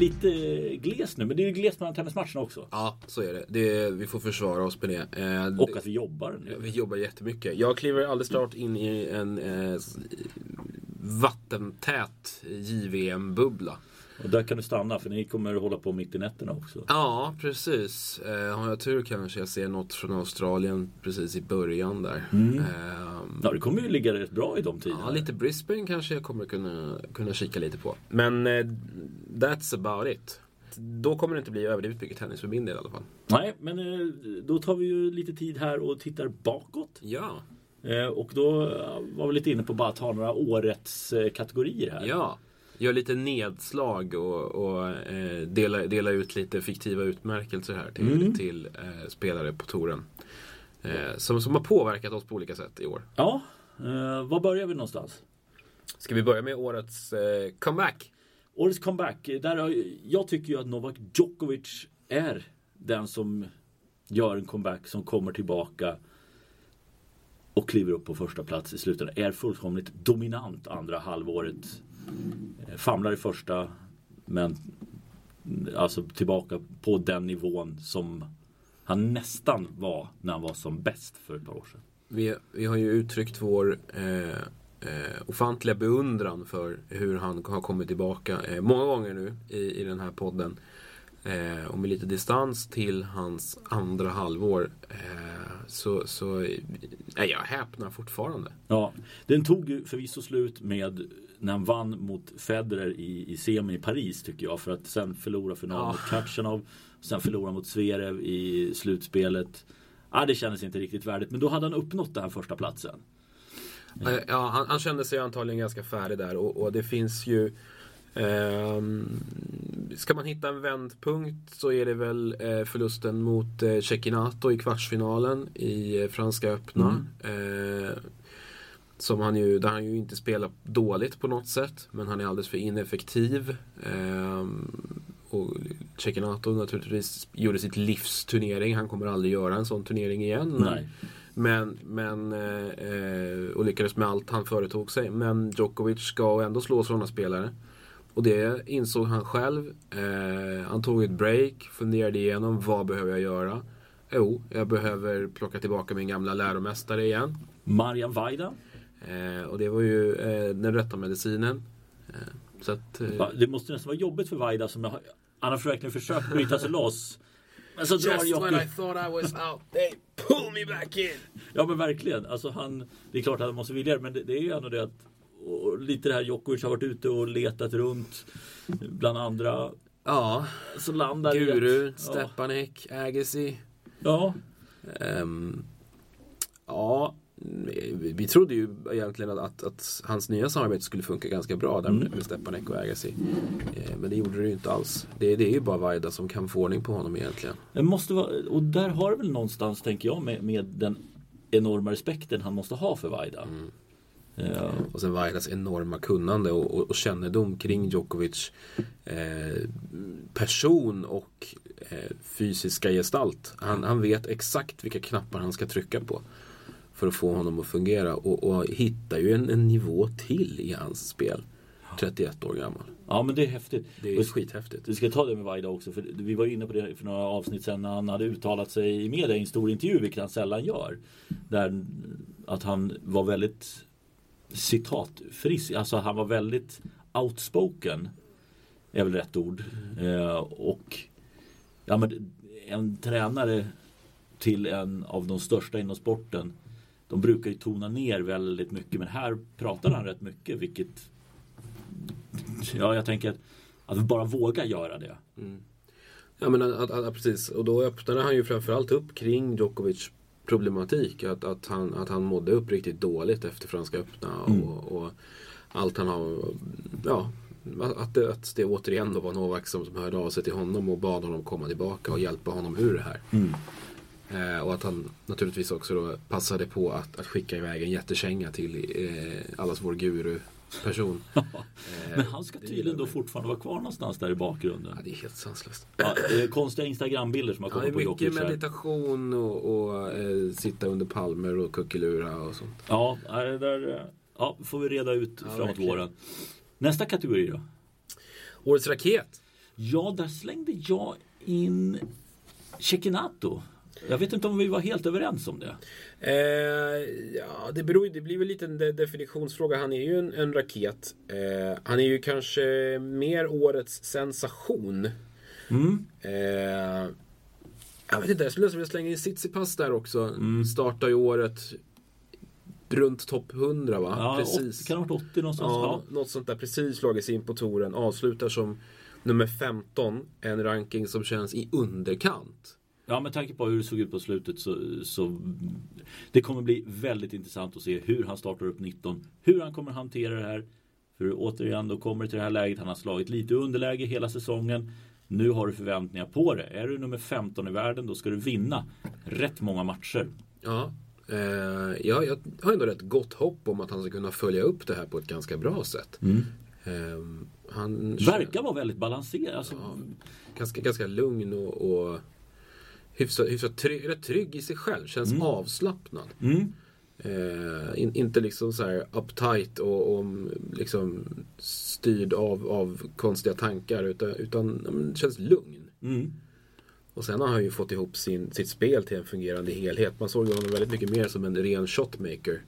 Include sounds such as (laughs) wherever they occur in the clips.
Lite glest nu, men det är ju glest mellan tennismatcherna också. Ja, så är det. det vi får försvara oss med det. Eh, Och att vi jobbar nu. Vi jobbar jättemycket. Jag kliver alldeles snart in i en eh, vattentät JVM-bubbla. Och där kan du stanna för ni kommer hålla på mitt i nätterna också. Ja, precis. Eh, har jag tur kanske jag ser något från Australien precis i början där. Eh, Ja, det kommer ju ligga rätt bra i de tiderna. ja, lite Brisbane kanske jag kommer kunna, kunna kika lite på. Men eh, that's about it. Då kommer det inte bli överdrivet mycket tennis för min del i alla fall. Nej, men eh, då tar vi ju lite tid här och tittar bakåt. Ja, Eh, Och då eh, var vi lite inne på bara att ta några årets eh, kategorier här. ja. Gör lite nedslag och, och eh, dela, dela ut lite fiktiva utmärkelser här till, Mm. till eh, spelare på touren. Eh, som, som har påverkat oss på olika sätt i år. Ja, eh, var börjar vi någonstans? Ska vi börja med årets eh, comeback? Årets comeback. Där har, jag tycker ju att Novak Djokovic är den som gör en comeback som kommer tillbaka och kliver upp på första plats i slutändan. Är fullkomligt dominant andra halvåret. Eh, Famlar i första men alltså tillbaka på den nivån som han nästan var när han var som bäst för ett par år sedan. Vi, vi har ju uttryckt vår eh, eh, ofantliga beundran för hur han har kommit tillbaka eh, många gånger nu i, i den här podden. Eh, och med lite distans till hans andra halvår eh, så, så är jag häpnar fortfarande. Ja, den tog ju förvisso slut med när han vann mot Federer i, i semin i Paris tycker jag. För att sen förlora finalen Ja. mot Kachanov. Sen förlora mot Zverev i slutspelet. Ja, det kändes inte riktigt värdigt. Men då hade han uppnått den här första platsen. Eh, Ja, han, han kände sig antagligen ganska färdig där och, och det finns ju ehm, Ska man hitta en vändpunkt så är det väl eh, förlusten mot eh, Cecchinato i kvartsfinalen i eh, Franska öppna. Eh, som han ju, där han ju inte spelar dåligt på något sätt men han är alldeles för ineffektiv. Ehm, och Cecchinato naturligtvis gjorde sitt livs turnering. Han kommer aldrig göra en sån turnering igen. Men- Nej. men, men eh, eh, och lyckades med allt han företog sig. Men Djokovic ska ändå slå sådana spelare. Och det insåg han själv. Eh, han tog ett break, funderade igenom vad behöver jag göra. Jo, jag behöver plocka tillbaka min gamla läromästare igen. Marian Vaida. Eh, och det var ju eh, den rätta medicinen. Eh, så att, eh, Det måste nästan vara jobbigt för Vaida som jag, han har verkligen försökt bryta sig loss. Men så drar Djokovic. thought I was out, they pull me back in. Ja men verkligen. Alltså han, det är klart att han måste vilja det, men det, det är ju ändå det att och lite det här Djokovic har varit ute och letat runt bland andra. Ja, Så landar i Guru, att- Stepanek, Agassi. Ja, Ehm, ja, vi, trodde ju egentligen att, att, att hans nya samarbete skulle funka ganska bra där med, med Stepanek och Agassi. Eh, men det gjorde det ju inte alls. Det, det är ju bara Vaida som kan få ordning på honom egentligen. det måste vara, och där har väl någonstans, tänker jag, med, med den enorma respekten han måste ha för Vaida. Ja, Och sen Vaidas enorma kunnande och, och, och kännedom kring Djokovic eh, person och eh, fysiska gestalt. Han, han vet exakt vilka knappar han ska trycka på för att få honom att fungera och, och hittar ju en, en nivå till i hans spel. 31 år gammal. ja men det är häftigt. Det är skithäftigt. Vi ska ta det med Vaida också, för vi var inne på det för några avsnitt sedan när han hade uttalat sig i media i en stor intervju, vilket han sällan gör. Där att han var väldigt citatfrisk, alltså han var väldigt outspoken. Är väl rätt ord. Eh, och ja, men en tränare till en av de största inom sporten. De brukar ju tona ner väldigt mycket men här pratar han rätt mycket vilket Ja, jag tänker att, att bara våga göra det. Ja men att, att, precis. Och då öppnade han ju framförallt upp kring Djokovic problematik. Att, att, han, att han mådde upp riktigt dåligt efter Franska öppna. Och, och allt han har... Ja, att det, att det återigen då var Novak som, som hörde av sig till honom och bad honom komma tillbaka och hjälpa honom ur det här. Eh, och att han naturligtvis också då passade på att, att skicka iväg en jättekänga till eh, allas vår guru-person. (laughs) Men han ska tydligen då fortfarande vara kvar någonstans där i bakgrunden. Ja, det är helt sanslöst. Ja, konstiga Instagrambilder som har Ja, kommit är på mycket Djokovic här. meditation och, och eh, sitta under palmer och kuckelura och sånt. Ja, det där eh, ja, får vi reda ut framåt verkligen. våren. Nästa kategori då? Årets raket. Ja, där slängde jag in Cecchinato. Jag vet inte om vi var helt överens om det. Eh, ja, det, beror, det blir väl lite en de- definitionsfråga. Han är ju en, en raket. Eh, han är ju kanske mer årets sensation. Mm. Eh, jag vet inte, jag skulle vilja slänga in Tsitsipas där också. Mm. Startar ju året runt topp 100 va? Ja, precis. 80, kan ha varit 80 någonstans? Ja, Ja. något sånt där. Precis slagit sig in på touren. Avslutar som nummer 15. En ranking som känns i underkant. Ja, med tanke på hur det såg ut på slutet så, så det kommer bli väldigt intressant att se hur han startar upp 19. Hur han kommer hantera det här. För återigen, då kommer det till det här läget. Han har slagit lite underläge hela säsongen. Nu har du förväntningar på det. Är du nummer 15 i världen då ska du vinna rätt många matcher. Ja, eh, ja, jag har ändå rätt gott hopp om att han ska kunna följa upp det här på ett ganska bra sätt. Eh, han Verkar vara väldigt balanserad. Alltså, ganska, ganska lugn och, och hyfsat, hyfsat trygg, rätt trygg i sig själv. Känns avslappnad. mm. Eh, in, inte liksom så här uptight och, och liksom styrd av, av konstiga tankar utan, utan men känns lugn. Mm. Och sen har han ju fått ihop sin, sitt spel till en fungerande helhet. Man såg honom väldigt mycket mer som en ren shotmaker.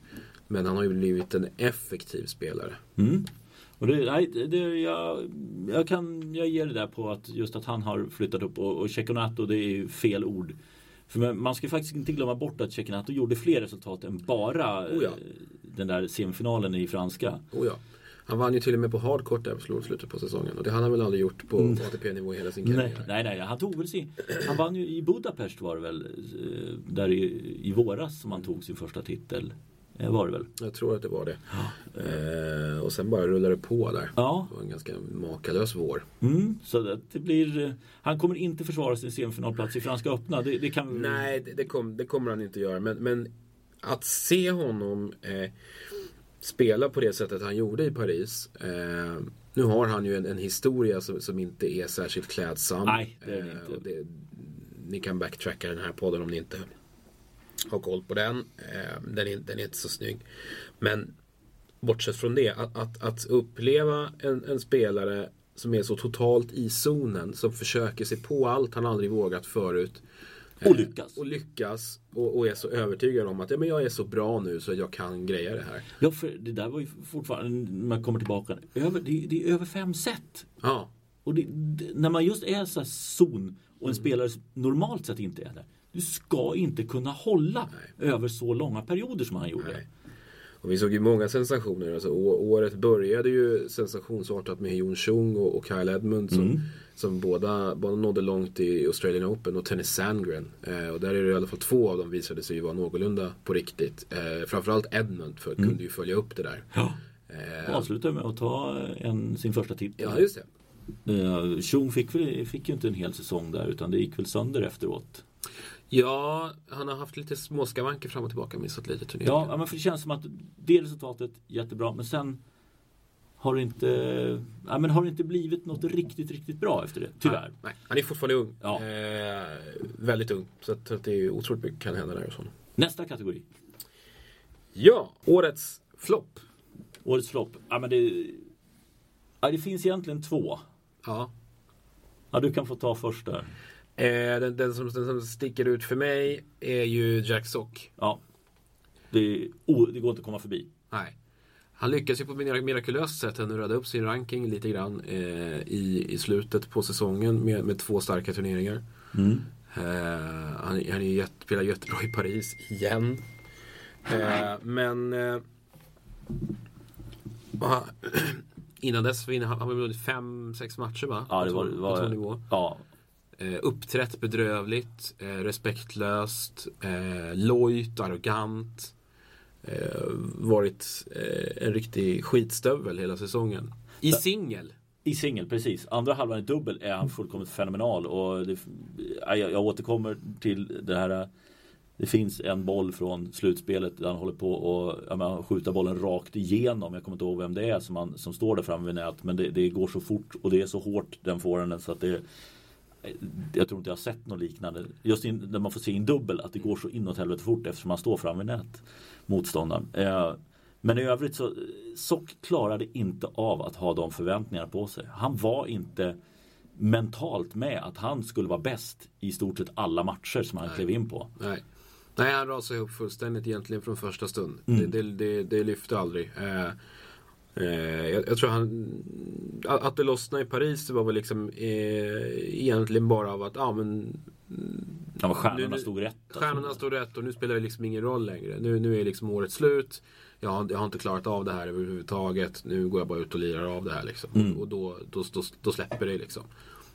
Men han har ju blivit en effektiv spelare. Mm. Och det, nej, det- jag, jag, kan, jag ger det där på att just att han har flyttat upp och, och Cecchinato det är ju fel ord. För man- ska faktiskt inte glömma bort att Cecchinato gjorde fler resultat än bara Oh ja. eh, den där semifinalen i franska. Oh ja. Han vann ju till och med på hardcourt där på slutet på säsongen. Och det han väl aldrig gjort på ATP-nivå i hela sin karriär. Nej, nej, nej, han tog väl sin, han vann ju i Budapest var det väl, eh, där i, i våras som han tog sin första titel. Eh, Var det väl? Jag tror att det var det. Eh, och sen bara rullade det på där. Ja, Det var en ganska makalös vår. mm, så det blir, eh, han kommer inte försvara sin semifinalplats i Franska öppna. Det, det kan Nej, det, det, kom, det kommer han inte göra. Men, men att se honom eh, spela på det sättet han gjorde i Paris. Eh, nu har han ju en, en historia som, som inte är särskilt klädsam. Nej, det är det Eh, inte. det, ni kan backtracka den här podden om ni inte har koll på den. Eh, den, är, den är inte så snygg. Men bortsett från det, att, att, att uppleva en, en spelare som är så totalt i zonen, som försöker sig på allt han aldrig vågat förut. Och lyckas. Och lyckas och, och är så övertygad om att ja, men jag är så bra nu så jag kan greja det här. Ja, för det där var ju fortfarande, när man kommer tillbaka, över, det, det är över fem set. Ja, Och det, det, när man just är så här zon och en spelare som normalt sett inte är där. Du ska inte kunna hålla över så långa perioder som han gjorde. Nej. Och vi såg ju många sensationer. Alltså, året började ju sensationsartat med Jon Chung och, och Kyle Edmund som, som båda, båda nådde långt i Australian Open och Tennis Sandgren. Eh, och där är det i alla fall två av dem visade sig vara någorlunda på riktigt. Eh, framförallt Edmund för kunde ju följa upp det där. Ja. Eh, Avslutade med att ta en, sin första titel. ja, just det. Uh, Chung fick, fick ju inte en hel säsong där utan det gick väl sönder efteråt. Ja, han har haft lite småskavanker fram och tillbaka, missat lite turneringar. Ja, men för det känns som att det resultatet jättebra men sen har det inte, ja, men har det inte blivit något riktigt, riktigt bra efter det. Tyvärr. Nej, nej, han är fortfarande ung. Ja. Eh, väldigt ung. Så att, att det är otroligt mycket kan hända där hos honom. Nästa kategori. Ja, årets flopp. Årets flopp. Ja, men det, ja, det finns egentligen två. Ja. Ja, du kan få ta först där. Eh, den, den, som, den som sticker ut för mig är ju Jack Sock. Ja. Det, oh, det går inte att komma förbi. Nej. Han lyckas ju på ett mirakulöst sätt nu rädda upp sin ranking lite grann eh, i, i slutet på säsongen med, med två starka turneringar. Eh, han, han är ju jätte, spelar jättebra i Paris igen. Eh, men eh, va, (clears throat) innan dess vinner han, han vunnit fem, sex matcher va? Ja, det var, toppnivå. var ja, Eh, uppträtt bedrövligt, eh, respektlöst, eh, lojt, arrogant. Eh, varit eh, en riktig skitstövel hela säsongen. I singel. I singel, precis. Andra halvan i dubbel är han fullkomligt fenomenal. Och det, ja, jag, jag återkommer till det här. Det finns en boll från slutspelet där han håller på och han skjuter bollen rakt igenom. Jag kommer inte ihåg vem det är som, han, som står där framme vid nät. Men det, det går så fort och det är så hårt den får så att det jag tror inte jag har sett något liknande. Just in, när man får se en dubbel att det går så inåt helvete fort eftersom man står fram vid nät. Motståndaren. Eh, men i övrigt så Sock klarade inte av att ha de förväntningarna på sig. Han var inte mentalt med att han skulle vara bäst i stort sett alla matcher som han Nej. klev in på. Nej. Nej, han rasade ihop fullständigt egentligen från första stund. Mm. Det, det, det, det lyfte aldrig. Eh, eh, jag, jag tror han... Att det lossnade i Paris det var väl liksom eh, egentligen bara av att ja, men, Ja, stjärnorna Nu- stod rätt. alltså. stjärnorna stod rätt och nu spelar det liksom ingen roll längre. Nu, nu är liksom året slut. Jag har, jag har inte klarat av det här överhuvudtaget. Nu går jag bara ut och lirar av det här liksom. Mm. Och då, då, då, då släpper det liksom.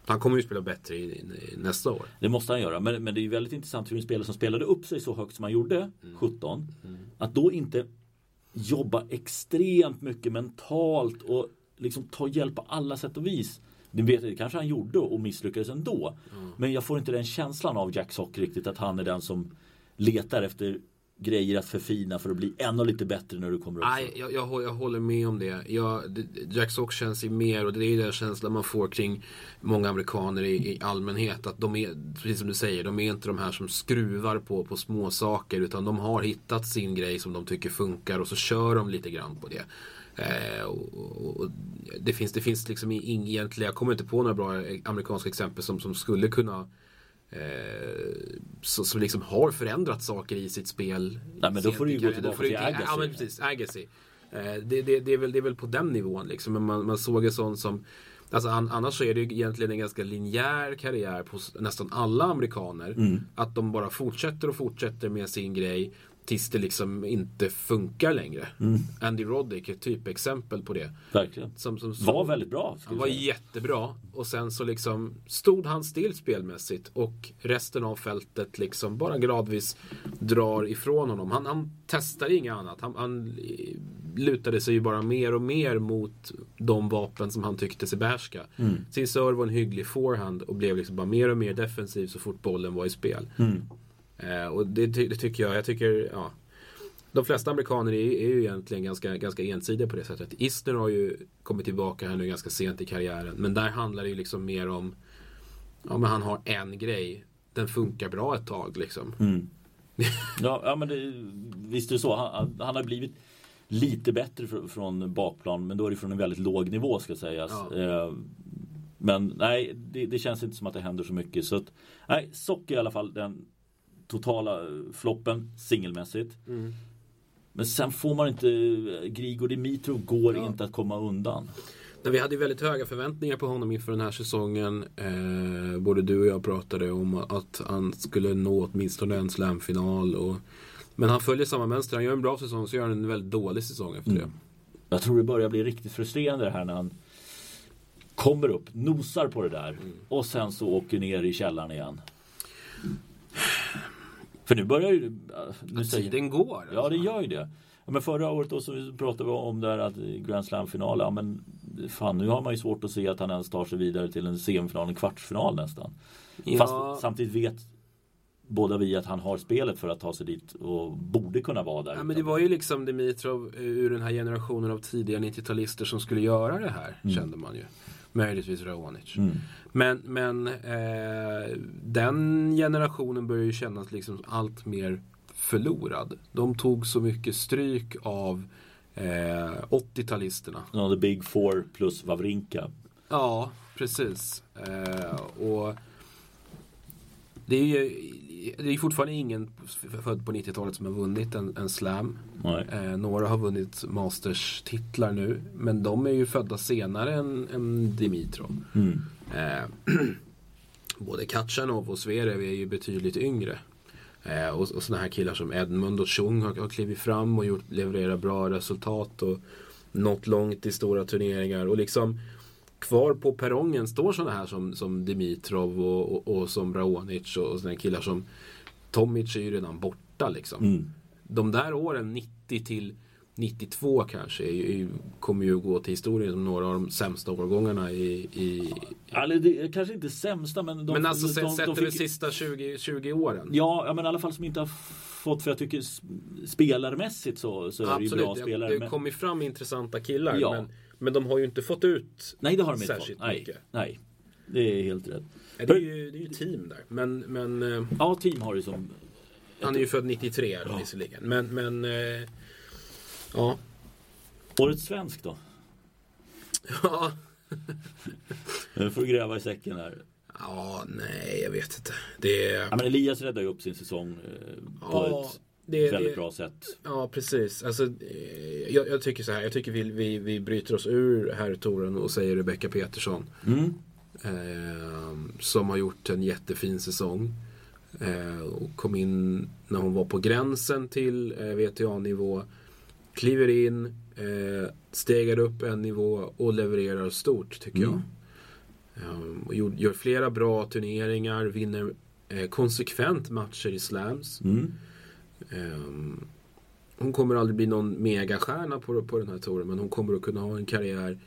Han kommer ju spela bättre i, i, nästa år. Det måste han göra. Men, men det är ju väldigt intressant hur en spelare som spelade upp sig så högt som han gjorde, Mm. 17. Att då inte jobba extremt mycket mentalt och liksom ta hjälp på alla sätt och vis. Det, vet, det kanske han gjorde och misslyckades ändå. Men jag får inte den känslan av Jack Sock riktigt att han är den som letar efter grejer att förfina för att bli ännu lite bättre när du kommer upp. Nej, jag, jag, jag håller med om det. Jag, det- Jack Sock känns ju mer, och det är ju den känslan man får kring många amerikaner i, i allmänhet. Att de är, precis som du säger, de är inte de här som skruvar på, på små saker Utan de har hittat sin grej som de tycker funkar och så kör de lite grann på det. Eh, och, och, det, finns, det finns liksom ing, egentligen, jag kommer inte på några bra amerikanska exempel som, som skulle kunna Eh, så, som liksom har förändrat saker i sitt spel. Nej, men då får du ju gå tillbaka till Agassi. Ja, men precis. Agassi. Eh, det, det, det, är väl, det är väl på den nivån liksom. Men man, man såg en sån som Alltså an, annars så är det ju egentligen en ganska linjär karriär på nästan alla amerikaner. Mm. Att de bara fortsätter och fortsätter med sin grej tills det liksom inte funkar längre. Mm. Andy Roddick är typexempel på det. Verkligen. Som, som Var väldigt bra. han var säga. jättebra och sen så liksom stod han still spelmässigt och resten av fältet liksom bara gradvis drar ifrån honom. Han, han testar inget annat. Han, han eh, lutade sig ju bara mer och mer mot de vapen som han tyckte sig behärska. Mm. Sin serve var en hygglig forehand och blev liksom bara mer och mer defensiv så fort bollen var i spel. Mm. Eh, och det, det tycker jag, jag tycker, ja. De flesta amerikaner är, är ju egentligen ganska, ganska ensidiga på det sättet. Isner har ju kommit tillbaka här nu ganska sent i karriären. Men där handlar det ju liksom mer om, ja men han har en grej. Den funkar bra ett tag liksom. Mm. (laughs) Ja, ja men det, visst är det så. Han, han har blivit lite bättre fr- från bakplan men då är det från en väldigt låg nivå ska sägas. Ja. Eh, Men nej, det, det känns inte som att det händer så mycket. Så att, nej, Sock i alla fall den totala eh, floppen singelmässigt. Mm. Men sen får man inte, Grigor Dimitrov går Ja. inte att komma undan. Men vi hade väldigt höga förväntningar på honom inför den här säsongen. Eh, både du och jag pratade om att han skulle nå åtminstone en slamfinal. Och, men han följer samma mönster. Han gör en bra säsong så gör han en väldigt dålig säsong efter Mm. det. Jag tror det börjar bli riktigt frustrerande det här när han kommer upp, nosar på det där Mm. och sen så åker ner i källaren igen. För nu börjar ju... Nu Att säger, tiden går. ja alltså. det gör ju det. Ja, men förra året då så pratade vi om där att Grand Slam-final, ja men fan nu har man ju svårt att se att han ens tar sig vidare till en semifinal, en kvartsfinal nästan. Ja. Fast samtidigt vet båda vi att han har spelet för att ta sig dit och borde kunna vara där. Ja, men det var ju liksom Dimitrov eh, ur den här generationen av tidiga 90-talister som skulle göra det här, kände man ju. Möjligtvis Raonic. Mm. Men, men eh, den generationen börjar ju kännas liksom allt mer förlorad. De tog så mycket stryk av eh, 80-talisterna. Ja, the big four plus Wawrinka. Ja, precis. Eh, och det är ju det är fortfarande ingen född på 90-talet som har vunnit en, en slam. Eh, några har vunnit Masters-titlar nu. Men de är ju födda senare än, än Dimitrov. Mm. Eh, (clears throat) både Katjanov och Zverev är ju betydligt yngre. Eh, och, och sådana här killar som Edmund och Chung har, har klivit fram och gjort, levererat bra resultat och nått långt i stora turneringar. Och liksom kvar på perrongen står sådana här som, som Dimitrov och, och, och som Raonic och, och sådana killar som Tomic är ju redan borta liksom. Mm. De där åren 90 till 92 kanske är kommer ju gå till historien som några av de sämsta årgångarna i, i Eller det är kanske inte sämsta men de, men alltså de, sett de, sett de fick, sista 20, 20 åren. Ja, men i alla fall som inte har fått, för jag tycker spelarmässigt så, så är det ju bra Absolut, spelare. det, det men, kommer fram intressanta killar. Ja. Men, men de har ju inte fått ut nej, det har de inte fått. särskilt Nej, mycket. nej, det är helt rätt. Det är ju, det är ju team där. Men, men eh, Ja, team har ju som... han är ju född 93 ja. visserligen. Men, men eh, ja. Årets svensk då? Ja, (laughs) Nu får du gräva i säcken här. Ja, nej, jag vet inte. Det. Ja, men Elias räddar ju upp sin säsong eh, Ja, ett det, väldigt det, bra sätt. Ja, precis. Alltså, eh, jag, jag tycker så här. Jag tycker vi, vi, vi bryter oss ur herrtouren och säger Rebecca Petersson. Mm. Eh, som har gjort en jättefin säsong. Eh, och kom in när hon var på gränsen till eh, VTA-nivå. Kliver in, eh, stegar upp en nivå och levererar stort tycker Mm. jag. Eh, och gjorde- gör flera bra turneringar, vinner eh, konsekvent matcher i slams. Mm. Ehm, hon kommer aldrig bli någon megastjärna på, på den här touren men hon kommer att kunna ha en karriär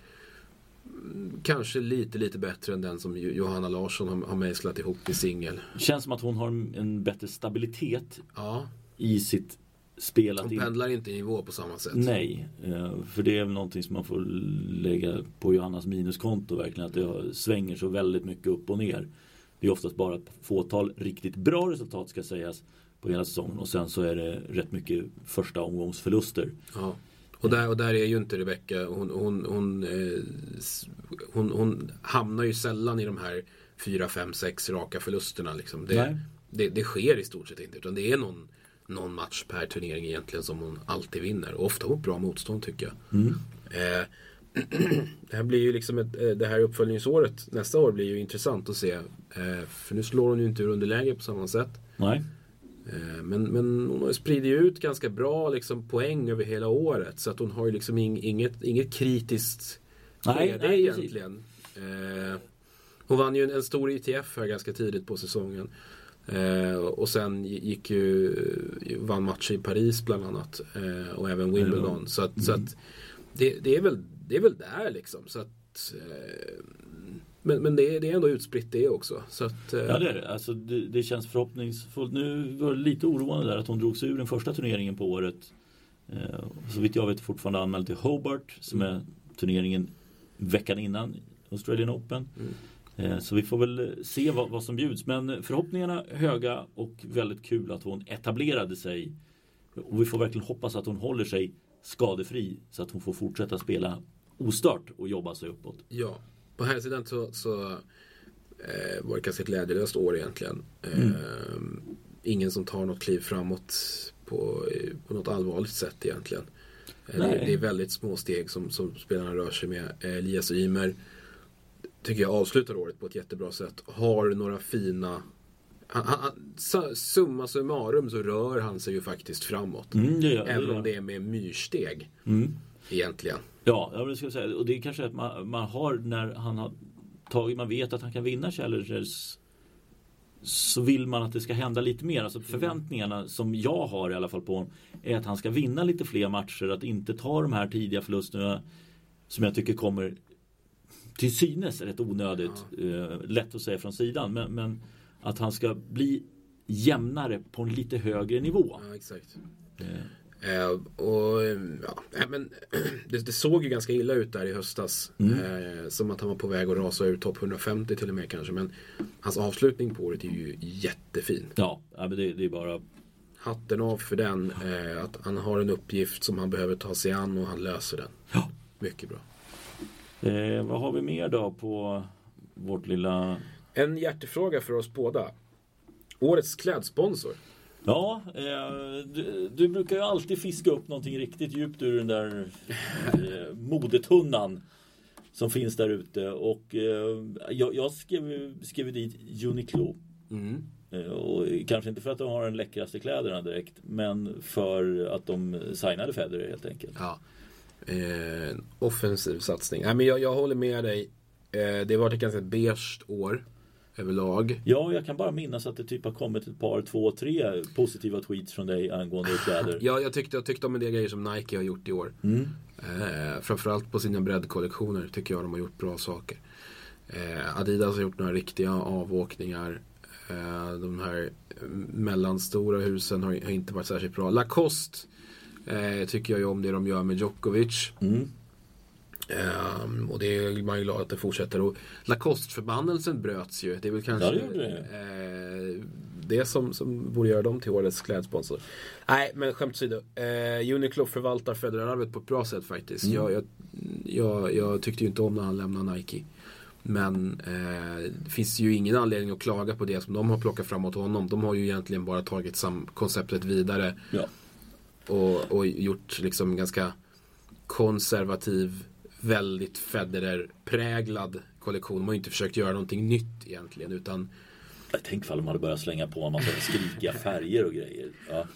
mm, Kanske lite lite bättre än den som Jo- Johanna Larsson har, har mejslat ihop i singel. Känns som att hon har en- bättre stabilitet Ja, i sitt spel. Hon in- pendlar inte i nivå på samma sätt. Nej, eh, för det är väl någonting som man får lägga på Johannas minuskonto verkligen. Att det svänger så väldigt mycket upp och ner. Det är oftast bara ett fåtal riktigt bra resultat ska sägas på hela säsongen. Och sen så är det rätt mycket första omgångsförluster. Ja. Och, där, och där är ju inte Rebecca. Hon, hon, hon, eh, hon, hon hamnar ju sällan i de här 4, 5, 6 raka förlusterna. Liksom. Det, det, det sker i stort sett inte. Utan det är någon, någon match per turnering egentligen som hon alltid vinner. Och ofta mot bra motstånd tycker jag. Mm. Eh, (clears throat) det här blir ju liksom ett, eh, det här uppföljningsåret nästa år blir ju intressant att se. Eh, för nu slår hon ju inte ur underläge på samma sätt. Nej. Eh, Men, men hon har ju spridit ut ganska bra liksom, poäng över hela året. Så att hon har ju liksom ing, inget, inget kritiskt Nej, nej, precis. egentligen. Eh, hon vann ju en, en stor ITF här ganska tidigt på säsongen. Eh, och sen gick ju, vann matcher i Paris bland annat. Eh, och även Wimbledon. Så att, så att det, det, är väl, det är väl där liksom. Så att, eh, men men det, är, det är ändå utspritt det också. Så att, eh, Ja det är det. Alltså, det, det känns förhoppningsfullt. Nu var det lite oroande där att hon drog sig ur den första turneringen på året. Eh, så vitt jag vet fortfarande anmäld till Hobart som är turneringen veckan innan Australian Open. Mm. Eh, så vi får väl se vad, vad som bjuds. Men förhoppningarna höga och väldigt kul att hon etablerade sig. Och vi får verkligen hoppas att hon håller sig skadefri så att hon får fortsätta spela ostört och jobba sig uppåt. Ja, på här sidan så, så eh, var det ganska ett glädjelöst år egentligen. Eh, Mm. Ingen som tar något kliv framåt på, eh, på något allvarligt sätt egentligen. Eh, det, det är väldigt små steg som, som spelarna rör sig med. Eh, Elias Ymer tycker jag avslutar året på ett jättebra sätt. Har några fina han, han, han- su- summa summarum så rör han sig ju faktiskt framåt. Mm, det gör- det Även gör. om det är med myrsteg Mm. Egentligen. Ja, jag skulle säga och det är kanske att man, man har när han har tagit, man vet att han kan vinna Challengers så vill man att det ska hända lite mer. Alltså förväntningarna som jag har i alla fall på honom är att han ska vinna lite fler matcher, att inte ta de här tidiga förlusterna som jag tycker kommer till synes rätt onödigt. Eh, lätt att säga från sidan, men, men att han ska bli jämnare på en lite högre nivå. Ja, exakt. Eh, Eh, och ja, men (clears throat) det, det såg ju ganska illa ut där i höstas. Mm. Eh, som att han var på väg att rasa ur topp 150 till och med kanske. Men hans avslutning på året är ju jättefin. ja, ja, men det, det är bara Hatten av för den. Eh, att han har en uppgift som han behöver ta sig an och han löser den. Ja. Mycket bra. Eh, vad har vi mer då på vårt lilla... En hjärtefråga för oss båda. Årets klädsponsor. Ja, eh, du, du brukar ju alltid fiska upp någonting riktigt djupt ur den där eh, modetunnan som finns där ute. Och eh, jag, jag skrev, skrev dit Uniqlo. Mm. Eh, och kanske inte för att de har den läckraste kläderna direkt, men för att de signade Federer helt enkelt. Ja. Eh, en offensiv satsning. Nej, men jag, jag håller med dig. Eh, det har varit ett ganska beige år överlag. Ja, jag kan bara minnas att det typ har kommit ett par, två, tre positiva tweets från dig angående kläder. Ja, jag tyckte, jag tyckte om en del grejer som Nike har gjort i år. Mm. Eh, framförallt på sina breddkollektioner tycker jag de har gjort bra saker. Eh, Adidas har gjort några riktiga avåkningar. Eh, de här mellanstora husen har, har inte varit särskilt bra. Lacoste eh, tycker jag ju om det de gör med Djokovic. Mm. Ehm, och det är man ju glad att det fortsätter. Och Lacoste-förbannelsen bröts ju. Det är väl kanske Ja, det det. eh, det som, som borde göra dem till årets klädsponsor. Nej, men skämt åsido. Eh, Uniqlo förvaltar Federarvet på ett bra sätt faktiskt. Mm. Jag, jag, jag, jag tyckte ju inte om när han lämnade Nike. Men eh, det finns ju ingen anledning att klaga på det som de har plockat fram åt honom. De har ju egentligen bara tagit sam konceptet vidare. Ja. Och, och gjort liksom ganska konservativ, väldigt Federer-präglad kollektion. De har ju inte försökt göra någonting nytt egentligen. Utan Tänk ifall de hade börjat slänga på en massa skrikiga färger och grejer. Ja.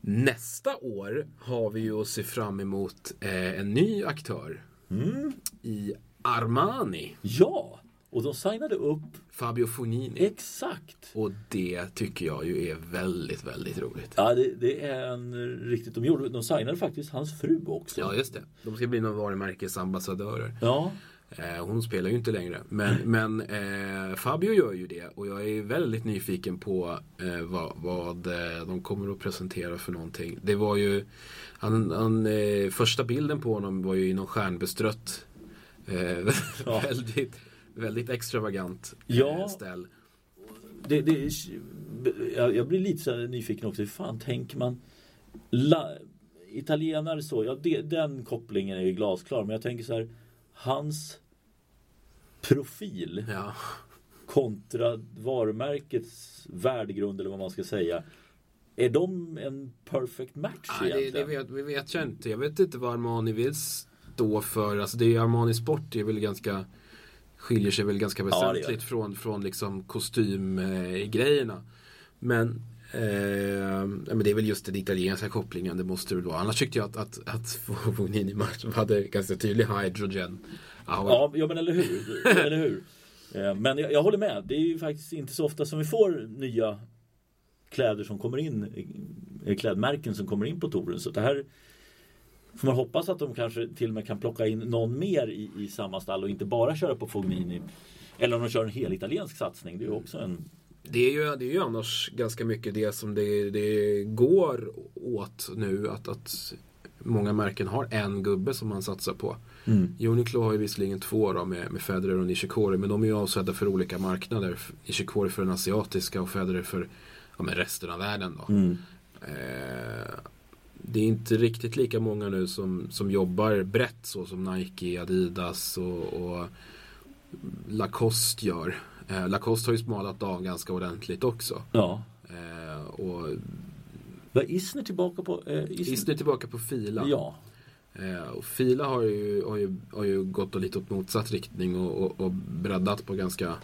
nästa år har vi ju att se fram emot eh, en ny aktör. Mm. I Armani. ja, och de signade upp Fabio Fognini. exakt. Och det tycker jag ju är väldigt, väldigt roligt. Ja, det, det är en riktigt. De, gjorde, de signade faktiskt hans fru också. Ja, just det. De ska bli någon varumärkesambassadörer. Ja, Eh, hon spelar ju inte längre. Men, men eh, Fabio gör ju det. Och jag är väldigt nyfiken på eh, vad, vad eh, de kommer att presentera för någonting. Det var ju... Han, han, eh, första bilden på honom var ju i någon stjärnbestrött. (laughs) Ja. väldigt, väldigt extravagant Ja. eh, ställ. det, det, jag, blir lite så nyfiken också. Hur fan tänker man? La, italienare så, ja det, den kopplingen är ju glasklar. Men jag tänker så här. Hans profil Ja. kontra varumärkets värdegrund eller vad man ska säga. Är de en perfect match Nej, det, det egentligen? vet, det vet jag inte. Jag vet inte vad Armani vill stå för. Alltså det är Armani Sport det är väl ganska skiljer sig väl ganska Ja, väsentligt det. från, från liksom kostymgrejerna. Men, eh, ja, men det är väl just den italienska kopplingen det måste det vara. Annars tyckte jag att, att, att (laughs) match hade ganska tydlig hydrogen. Ja, ja men eller hur. eller hur? Eh, Men jag, jag håller med. Det är ju faktiskt inte så ofta som vi får nya kläder som kommer in. eh, Klädmärken som kommer in på touren. Så det här får man hoppas att de kanske till och med kan plocka in någon mer i, i samma stall och inte bara köra på Fognini. Eller om de kör en hel italiensk satsning. Det är ju också en... Det är, ju, det är ju annars ganska mycket det som det, det går åt nu. Att, att många märken har en gubbe som man satsar på. Uniqlo har ju visserligen två då med, med Federer och Nishikori. Men de är ju avsedda för olika marknader. Nishikori för den asiatiska och Federer för ja, resten av världen. Då. Mm. Eh, det är inte riktigt lika många nu som, som jobbar brett så som Nike, Adidas och, och Lacoste gör. Eh, Lacoste har ju smalat av ganska ordentligt också. Ja. Eh, och Var Isner tillbaka på... Eh, Isner är tillbaka på Fila. Ja. Eh, och Fila har ju, har, ju, har ju gått lite åt motsatt riktning och, och, och breddat på ganska,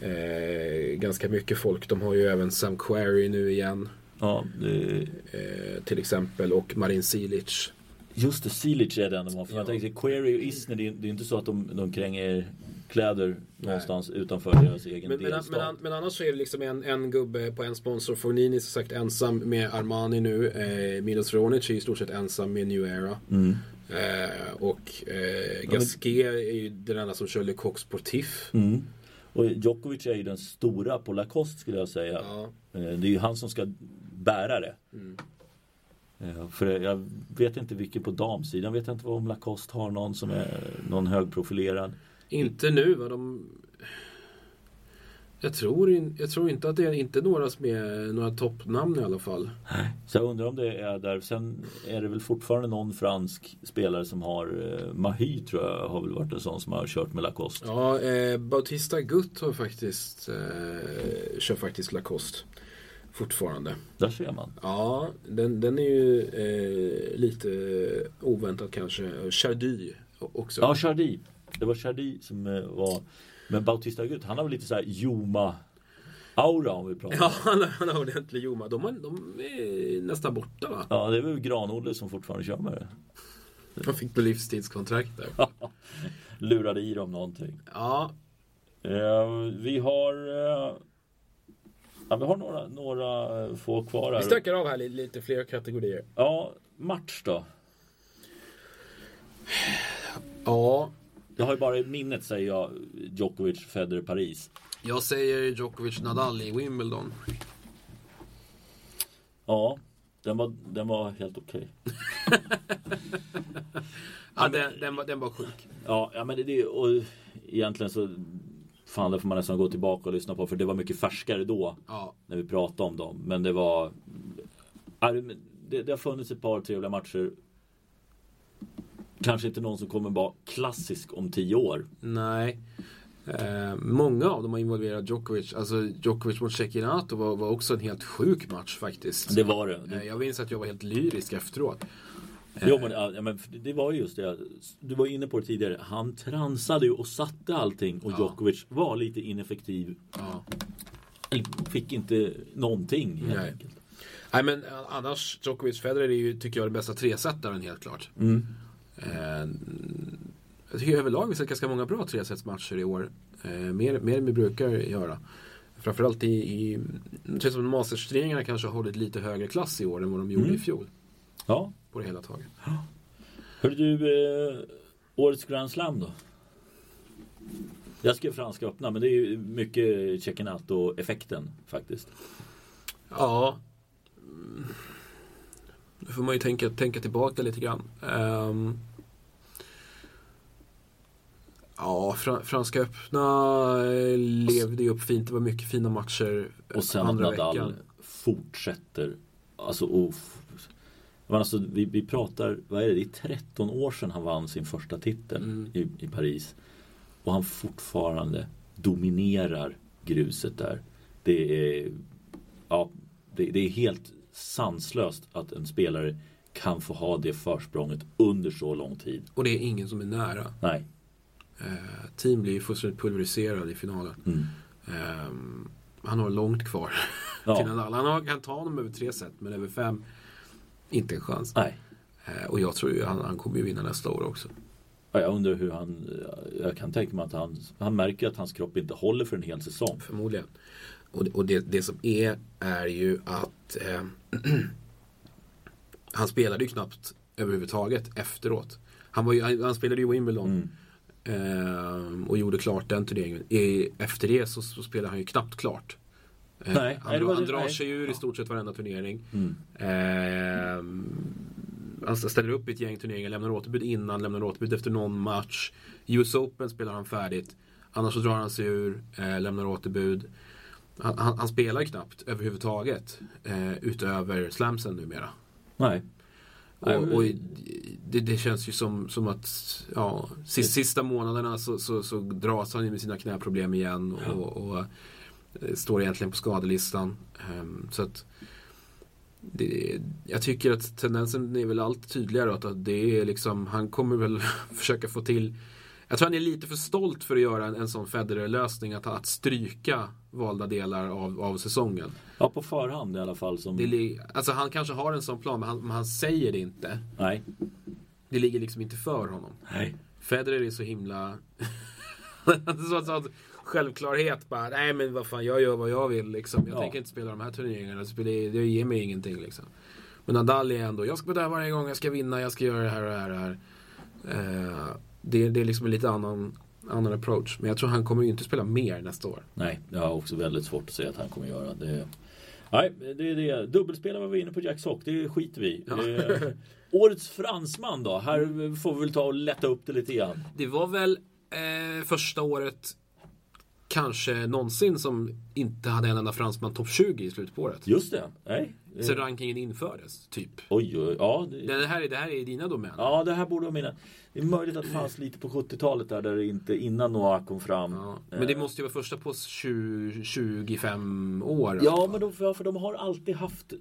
eh, ganska mycket folk. De har ju även Sam Query nu igen. Ja det, Eh, till exempel och Marin Cilic. Just det, Silic är den de har. För Ja. jag tänkte, Query och Isner, det är, det är inte så att de, de kränger kläder någonstans utanför deras egen Men, men, delstat. men, men annars så är det liksom en, en gubbe på en sponsor. Fornini som sagt ensam med Armani nu. Eh, Milos Vronic är i stort sett ensam med New Era. Mm. Eh, och eh, men- Gasquet är ju den enda som kör Le Coq Sportif. Mm. Och Djokovic är ju den stora på Lacoste skulle jag säga. Ja. Eh, Det är ju han som ska bära det. Mm. Eh, För jag vet inte vilken på damsidan. vet jag inte om Lacoste har någon som är någon högprofilerad. Inte nu va? De... Jag tror, in, jag tror inte att det är inte några som är några toppnamn i alla fall. Så jag undrar om det är där. Sen är det väl fortfarande någon fransk spelare som har eh, Mahy tror jag har väl varit en sån som har kört med Lacoste. Ja, eh, Bautista Gutt har faktiskt eh, kör faktiskt Lacoste. Fortfarande. Där ser man. Ja, den, den är ju eh, lite oväntat kanske. Chardy också. Ja, Chardy. Det var Chardy som eh, var Men Bautista Agut, han har väl lite så här Joma Aura om vi pratar. Ja, han, har- han har ordentlig Joma. De, har, de är nästan borta va? Ja, det är väl Granodle som fortfarande kör med det. De fick på livstidskontrakt där. (laughs) Lurade i dem någonting. Ja, Eh, vi har eh, ja, vi har några, några eh, få kvar vi här. stökar av här lite, lite fler kategorier. Ja, match då. Ja, Jag har ju bara i minnet säger jag Djokovic, Federer, Paris. jag säger Djokovic Nadal i Wimbledon. Ja, den var, den var helt okej. (laughs) Ja, den, den, var, den var sjuk. Ja, ja men det, det och egentligen så Fan det får man nästan gå tillbaka och lyssna på för det var mycket färskare då Ja, När vi pratade om dem Men det var det, det har funnits ett par trevliga matcher kanske inte någon som kommer vara klassisk om tio år. Nej. Eh, många av dem har involverat Djokovic. Alltså Djokovic mot Cecchinato var, var också en helt sjuk match faktiskt. Det var det. Eh, jag minns att jag var helt lyrisk efteråt. Jo, men, ja, men det var ju just det. Du var inne på det tidigare. Han transade ju och satte allting och Ja. Djokovic var lite ineffektiv. Ja. Fick inte någonting helt Nej. enkelt. Nej men eh, annars, Djokovic Federer är ju, tycker jag, den bästa tresetaren helt klart. Mm. Eh, jag tycker överlag vi sett ganska många bra tresetsmatcher i år. Eh, mer, mer än vi brukar göra. Framförallt i, i det känns som att Masters-turneringarna kanske har hållit lite högre klass i år än vad de gjorde Mm. i fjol. Ja. På det hela taget. Hörru du, eh, årets Grand Slam då? Jag skrev Franska öppna men det är ju mycket Cecchinato-effekten faktiskt. Ja. Nu får man ju tänka, tänka tillbaka lite grann. Ehm. ja, Fra- Franska öppna eh, levde ju upp fint. Det var mycket fina matcher Och sen att Nadal veckan. fortsätter. Alltså, och, men alltså vi, vi pratar, vad är det, det är 13 år sedan han vann sin första titel Mm. i, i Paris. Och han fortfarande dominerar gruset där. Det är, ja, det, det är helt sanslöst att en spelare kan få ha det försprånget under så lång tid. Och det är ingen som är nära. Nej. Eh, team blir ju fullständigt pulveriserad i finalen. Mm. Ehm, han har långt kvar till Ja. Nadal. Han har, kan ta honom över tre set, men över fem, inte en chans. Nej. Eh, och jag tror ju han, han kommer ju vinna nästa år också. Ja, Jag undrar hur han, jag kan tänka mig att han, han märker att hans kropp inte håller för en hel säsong. Förmodligen. Och, det- och det, det som är, är ju att eh, (clears throat) han spelade ju knappt överhuvudtaget efteråt. Han, var ju, han, han spelade ju Wimbledon Mm. eh, och gjorde klart den turneringen. I, efter det så, så spelade han ju knappt klart. Eh, Nej, han nej, var han drar nej. sig ur i stort sett varenda turnering. Mm. Eh, han ställer upp i ett gäng turneringar, lämnar återbud innan, lämnar återbud efter någon match. US Open spelar han färdigt. Annars så drar han sig ur, eh, lämnar återbud. Han, han, han spelar ju knappt överhuvudtaget eh, utöver slamsen numera. Nej. Nej, Och, och det, det känns ju som, som att ja, sista, sista månaderna så, så, så dras han ju med sina knäproblem igen och, och eh, står egentligen på skadelistan. Ehm, så att det, jag tycker att tendensen är väl allt tydligare att det är liksom, han kommer väl (laughs) försöka få till jag tror han är lite för stolt för att göra en, en sån Federer-lösning att, att stryka valda delar av, av säsongen. Ja, på förhand i alla fall. Som, Det, alltså han kanske har en sån plan men han, men han säger det inte. Nej. Det ligger liksom inte för honom. Nej. Federer är så himla... (laughs) självklarhet bara, nej men vad fan, jag gör vad jag vill liksom. Jag Ja. tänker inte spela de här turneringarna, det, ger mig ingenting liksom. Men Nadal är ändå, jag ska vara där varje gång, jag ska vinna, jag ska göra det här och det här och det här. Eh, det, det är liksom en lite annan, annan approach. Men jag tror han kommer ju inte spela mer nästa år. Nej, jag har också väldigt svårt att säga att han kommer göra det. Nej, det är det. Dubbelspelare var vi inne på Jack Sock. Det skiter vi. Ja. Eh, (laughs) Årets fransman då? Här får vi väl ta och lätta upp det lite grann. Det var väl eh, första året kanske någonsin som inte hade en enda fransman topp 20 i slutet på året. Just det. Nej. Sen rankingen infördes, typ. Oj, oj, ja. Det, Det här är, det här är dina domäner. ja, det här borde vara mina. Det är möjligt att det fanns lite på 70-talet där, där det inte innan Noah kom fram. Ja, men det Eh, måste ju vara första på 20, 25 år. Ja, men de, ja, för de har alltid haft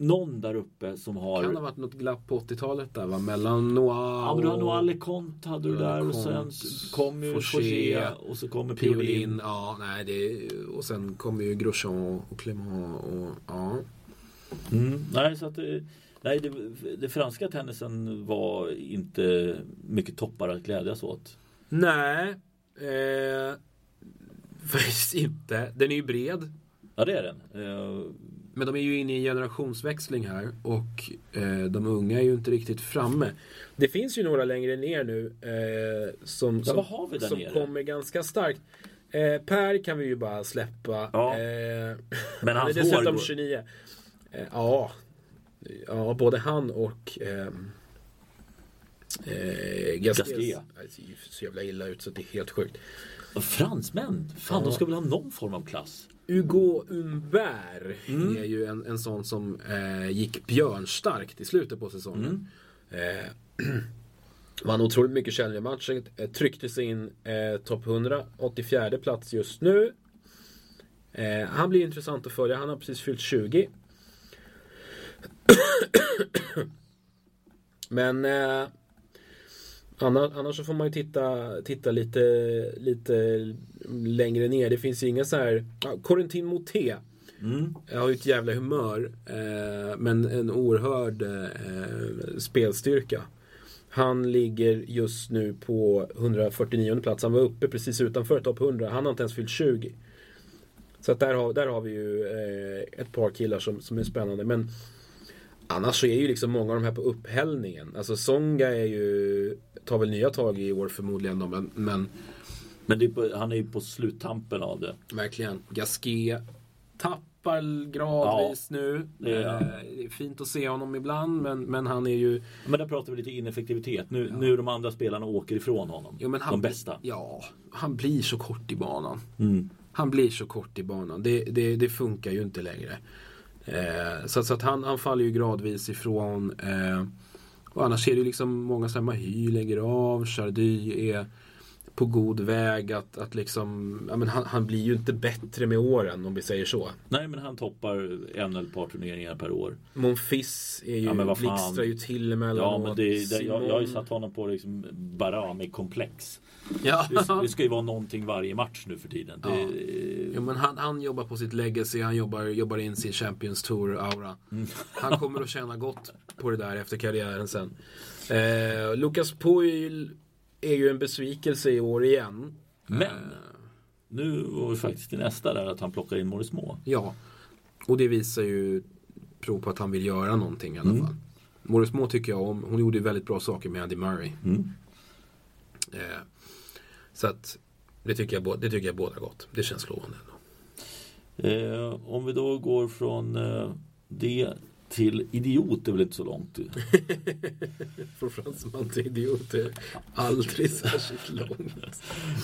någon där uppe som har... Kan det ha varit något glapp på 80-talet där va? Mellan Noah Ja, men du har nog Alicont hade du där och sen Leconte, kom ju Fauché och så kommer Piolin. Piolin. Ja, nej, det, och sen kommer ju Grosjean och Clément och ja. Mm, nej, så att det, nej, det, det franska tennisen var inte mycket toppar att glädjas åt. Nej, eh, (laughs) faktiskt inte. Den är ju bred. Ja, det är den. Eh, Men de är ju inne i en generationsväxling här och eh, de unga är ju inte riktigt framme. Det finns ju några längre ner nu eh, som, som, vad har vi där som nere? kommer ganska starkt. Eh, per kan vi ju bara släppa. Ja. Eh, Men hans är dessutom hår går- 29. Eh, ja. ja, både han och ehm, eh, det ser ju så jävla illa ut så det är helt sjukt. och fransmän, fan Ja. de ska väl ha någon form av klass? Hugo Humbert Mm. är ju en, en sån som eh, gick björnstarkt i slutet på säsongen. Mm. Eh, (clears throat) Vann otroligt mycket Challenger-matcher. eh, Tryckte sig in eh, topp 100. 84 plats just nu. Eh, han blir intressant att följa. Han har precis fyllt 20. (clears throat) Men eh, annars, annars så får man ju titta, titta lite, lite längre ner. Det finns ju inga så här... Ja, Corentin Moté. Mm. Jag har ju ett jävla humör. Eh, men en oerhörd eh, spelstyrka. Han ligger just nu på 149 plats. Han var uppe precis utanför topp 100. Han har inte ens fyllt 20. Så att där, har, där har vi ju eh, ett par killar som, som är spännande. Men annars så är ju liksom många av de här på upphällningen. Alltså Songa är ju, tar väl nya tag i år förmodligen då, men, men Men är på, han är ju på sluttampen av det. verkligen. Gasquet tappar gradvis nu. det är han. Eh, det är fint att se honom ibland, men, men han är ju... Men där pratar vi lite ineffektivitet. Nu, nu de andra spelarna åker ifrån honom. Jo, men han, de bästa. Ja, han blir så kort i banan. Mm. Han blir så kort i banan. Det, det, det funkar ju inte längre. Eh, så så att han, han faller ju gradvis ifrån. Eh, och annars är det ju liksom många som Mahy lägger av. Chardy är på god väg att, att liksom, ja, men han, han blir ju inte bättre med åren om vi säger så. Nej men han toppar en eller ett par turneringar per år. Monfils är ju, Ja, blixtrar ju till emellanåt. Ja men det, det, jag, jag har ju satt honom på liksom Barami-komplex. Ja. Det, det ska ju vara någonting varje match nu för tiden. Det, Jo, men han, han jobbar på sitt legacy, han jobbar, jobbar in sin Champions Tour-aura. Mm. Han kommer att tjäna gott på det där efter karriären sen. Eh, Lucas Puil är ju en besvikelse i år igen. Men nu var vi faktiskt till nästa där att han plockar in Morris Må. ja, och det visar ju prov på att han vill göra någonting i alla Mm. fall. Morris Moore tycker jag om. Hon gjorde ju väldigt bra saker med Andy Murray. Mm. Eh, så att det tycker, jag, det tycker jag båda gott. Det känns lovande. Eh, om vi då går från eh, det till idiot är väl inte så långt. (laughs) Från fransman till idiot är aldrig särskilt långt.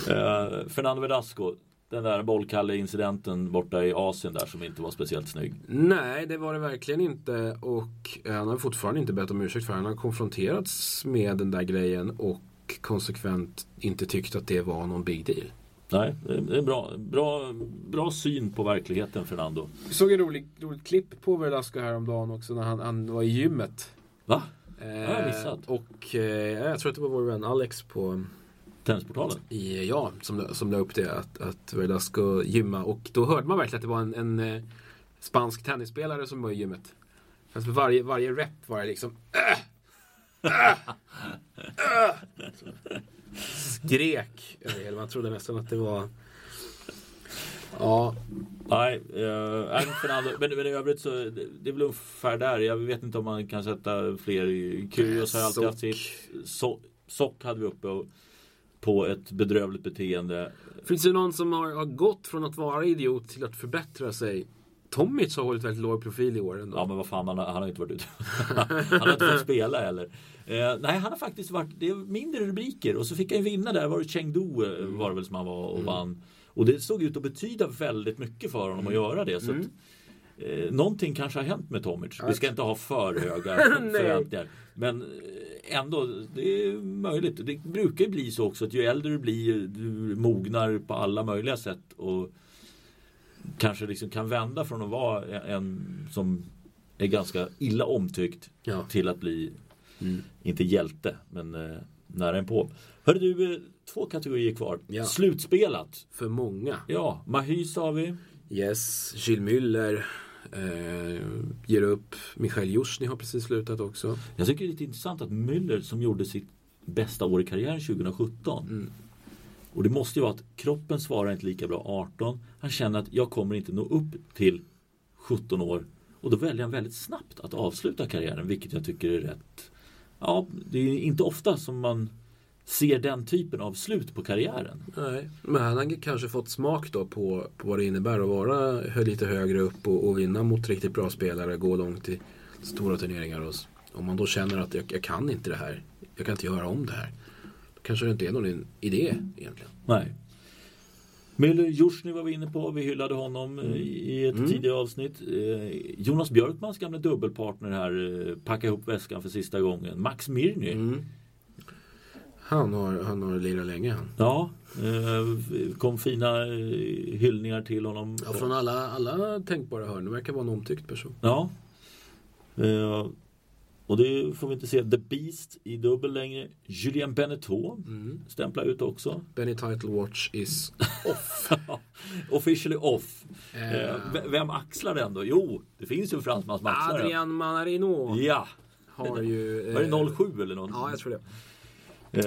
Eh, Fernando Velasco. Den där bollkalle-incidenten borta i Asien där som inte var speciellt snygg. Nej, det var det verkligen inte. Och eh, han har fortfarande inte bett om ursäkt för. Han har konfronterats med den där grejen och konsekvent inte tyckt att det var någon big deal. Nej, det är bra, bra, bra syn på verkligheten Fernando. Vi såg ett roligt, roligt klipp på Velasco häromdagen också när han, han var i gymmet. Va? Eh, jag missat. och eh, jag tror att det var vår vän Alex på Tennisportalen? i, ja, som, som la upp det att, att Velasco gymma och då hörde man verkligen att det var en, en eh, spansk tennisspelare som var i gymmet. Alltså varje, varje rep var det liksom äh, äh, äh. (laughs) Skrek över hela. Man trodde nästan att det var Ja, Nej, eh, Fernando, men, men i övrigt så det, det är väl ungefär där. Jag vet inte om man kan sätta fler i Kyrgios har alltid haft sitt. So, Sock hade vi uppe och, på ett bedrövligt beteende. Finns det någon som har, har gått från att vara idiot till att förbättra sig? Tomic har hållit väldigt låg profil i år ändå. Ja men vad fan, han har, han har inte varit ute. (laughs) han har inte fått spela heller. Eh, nej, han har faktiskt varit, det är mindre rubriker och så fick han vinna där. Var det Chengdu eh, var det väl som han var och vann. Och det såg ut att betyda väldigt mycket för honom att göra det. Så att, eh, någonting kanske har hänt med Tomic. Vi ska inte ha för höga (laughs) förväntningar. Men eh, ändå, det är möjligt. Det brukar ju bli så också att ju äldre du blir, du mognar på alla möjliga sätt. Och kanske liksom kan vända från att vara en som är ganska illa omtyckt Ja. till att bli, Mm. inte hjälte, men eh, nära en på. Hörru du, eh, två kategorier kvar. Ja. Slutspelat. För många. Ja, Mahy sa vi. Yes, Gilles Müller eh, ger upp. Michael Jusjny har precis slutat också. Jag tycker det är lite intressant att Müller som gjorde sitt bästa år i karriären 2017. Mm. Och det måste ju vara att kroppen svarar inte lika bra 18. Han känner att jag kommer inte nå upp till 17 år. Och då väljer han väldigt snabbt att avsluta karriären, vilket jag tycker är rätt. Ja, det är inte ofta som man ser den typen av slut på karriären. Nej, men han har kanske fått smak då på, på vad det innebär att vara lite högre upp och, och vinna mot riktigt bra spelare, gå långt i stora turneringar. Och, om man då känner att jag, jag kan inte det här, jag kan inte göra om det här. Då kanske det inte är någon idé egentligen. Nej. Müller Jusjny var vi inne på. Vi hyllade honom eh, i ett tidigare avsnitt. Eh, Jonas Björkmans gamla dubbelpartner här eh, packade ihop väskan för sista gången. Max Mirny. Mm. Han har, han har lirat länge han. Ja, eh, kom fina hyllningar till honom. Ja, från alla, alla tänkbara hörn. Det verkar vara en omtyckt person. Ja. Eh, och det får vi inte se. The Beast i dubbel längre. Julien Beneteau Mm. stämplar ut också. Benny Title Watch is (laughs) off. Officially off. Eh. Eh, v- vem axlar den då? Jo, det finns ju en fransman som axlar. Adrian Manarino Ja, har ju... var det eh, 07 eller något? Ja, jag tror det.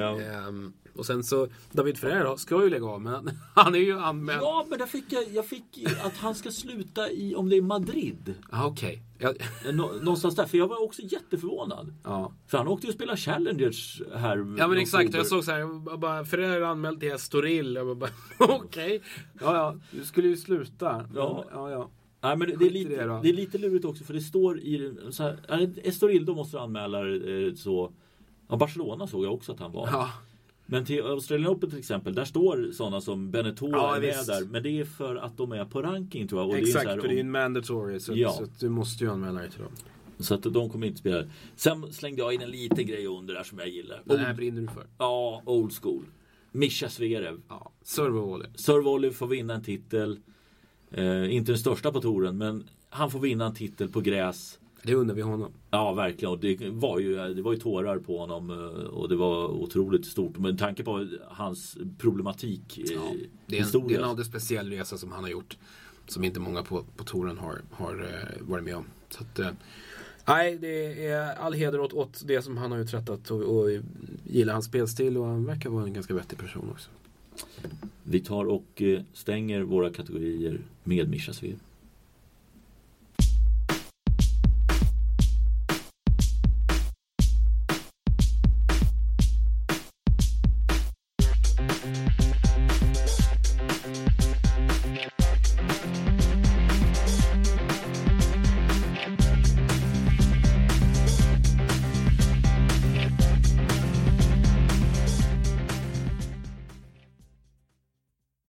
Eh, Ehm, och sen så, David Ferrer då, ska ju lägga av, men (laughs) han, är ju anmäld. Ja, men där fick jag, jag fick att han ska sluta i, om det är Madrid. Ah, Okej. Ja, Eh, Nå, någonstans där, för jag var också jätteförvånad. ja. För han åkte ju och spelade Challengers här. ja, men exakt. Jag såg så här, jag bara, Ferrer anmäld till Estoril. Jag bara, (laughs) okej. Ja, ja, du skulle ju sluta. Ja. ja, ja. Nej, men det, det, är lite, det det är lite lurigt också för det står i så här, Estoril då måste du anmäla eh, så. Ja, Barcelona såg jag också att han var. ja. Men till Australian Open till exempel, där står sådana som Beneteau Ja, är med visst. där. Men det är för att de är på ranking tror jag. Och Exakt, det är här, för det är en mandatory. Så, Ja. så du måste ju anmäla dig till dem. så att de kommer inte spela. Sen slängde jag in en liten grej under där som jag gillar. Den här brinner du för. ja, old school. Mischa Zverev. Ja. Servo-volley. Sir Volley får vinna en titel. Eh, inte den största på touren, men han får vinna en titel på gräs. Det undrar vi honom. Ja, verkligen. Och det var ju, det var ju tårar på honom eh, och det var otroligt stort. Men tanke på hans problematik. Ja, det, är en, det historia. är en alldeles speciell resa som han har gjort. Som inte många på, på touren har, har eh, varit med om. Så att, eh, nej, det är all heder åt, åt det som han har uträttat och, och gillar hans spelstil och han verkar vara en ganska vettig person också. Vi tar och stänger våra kategorier med Mischa Zverev.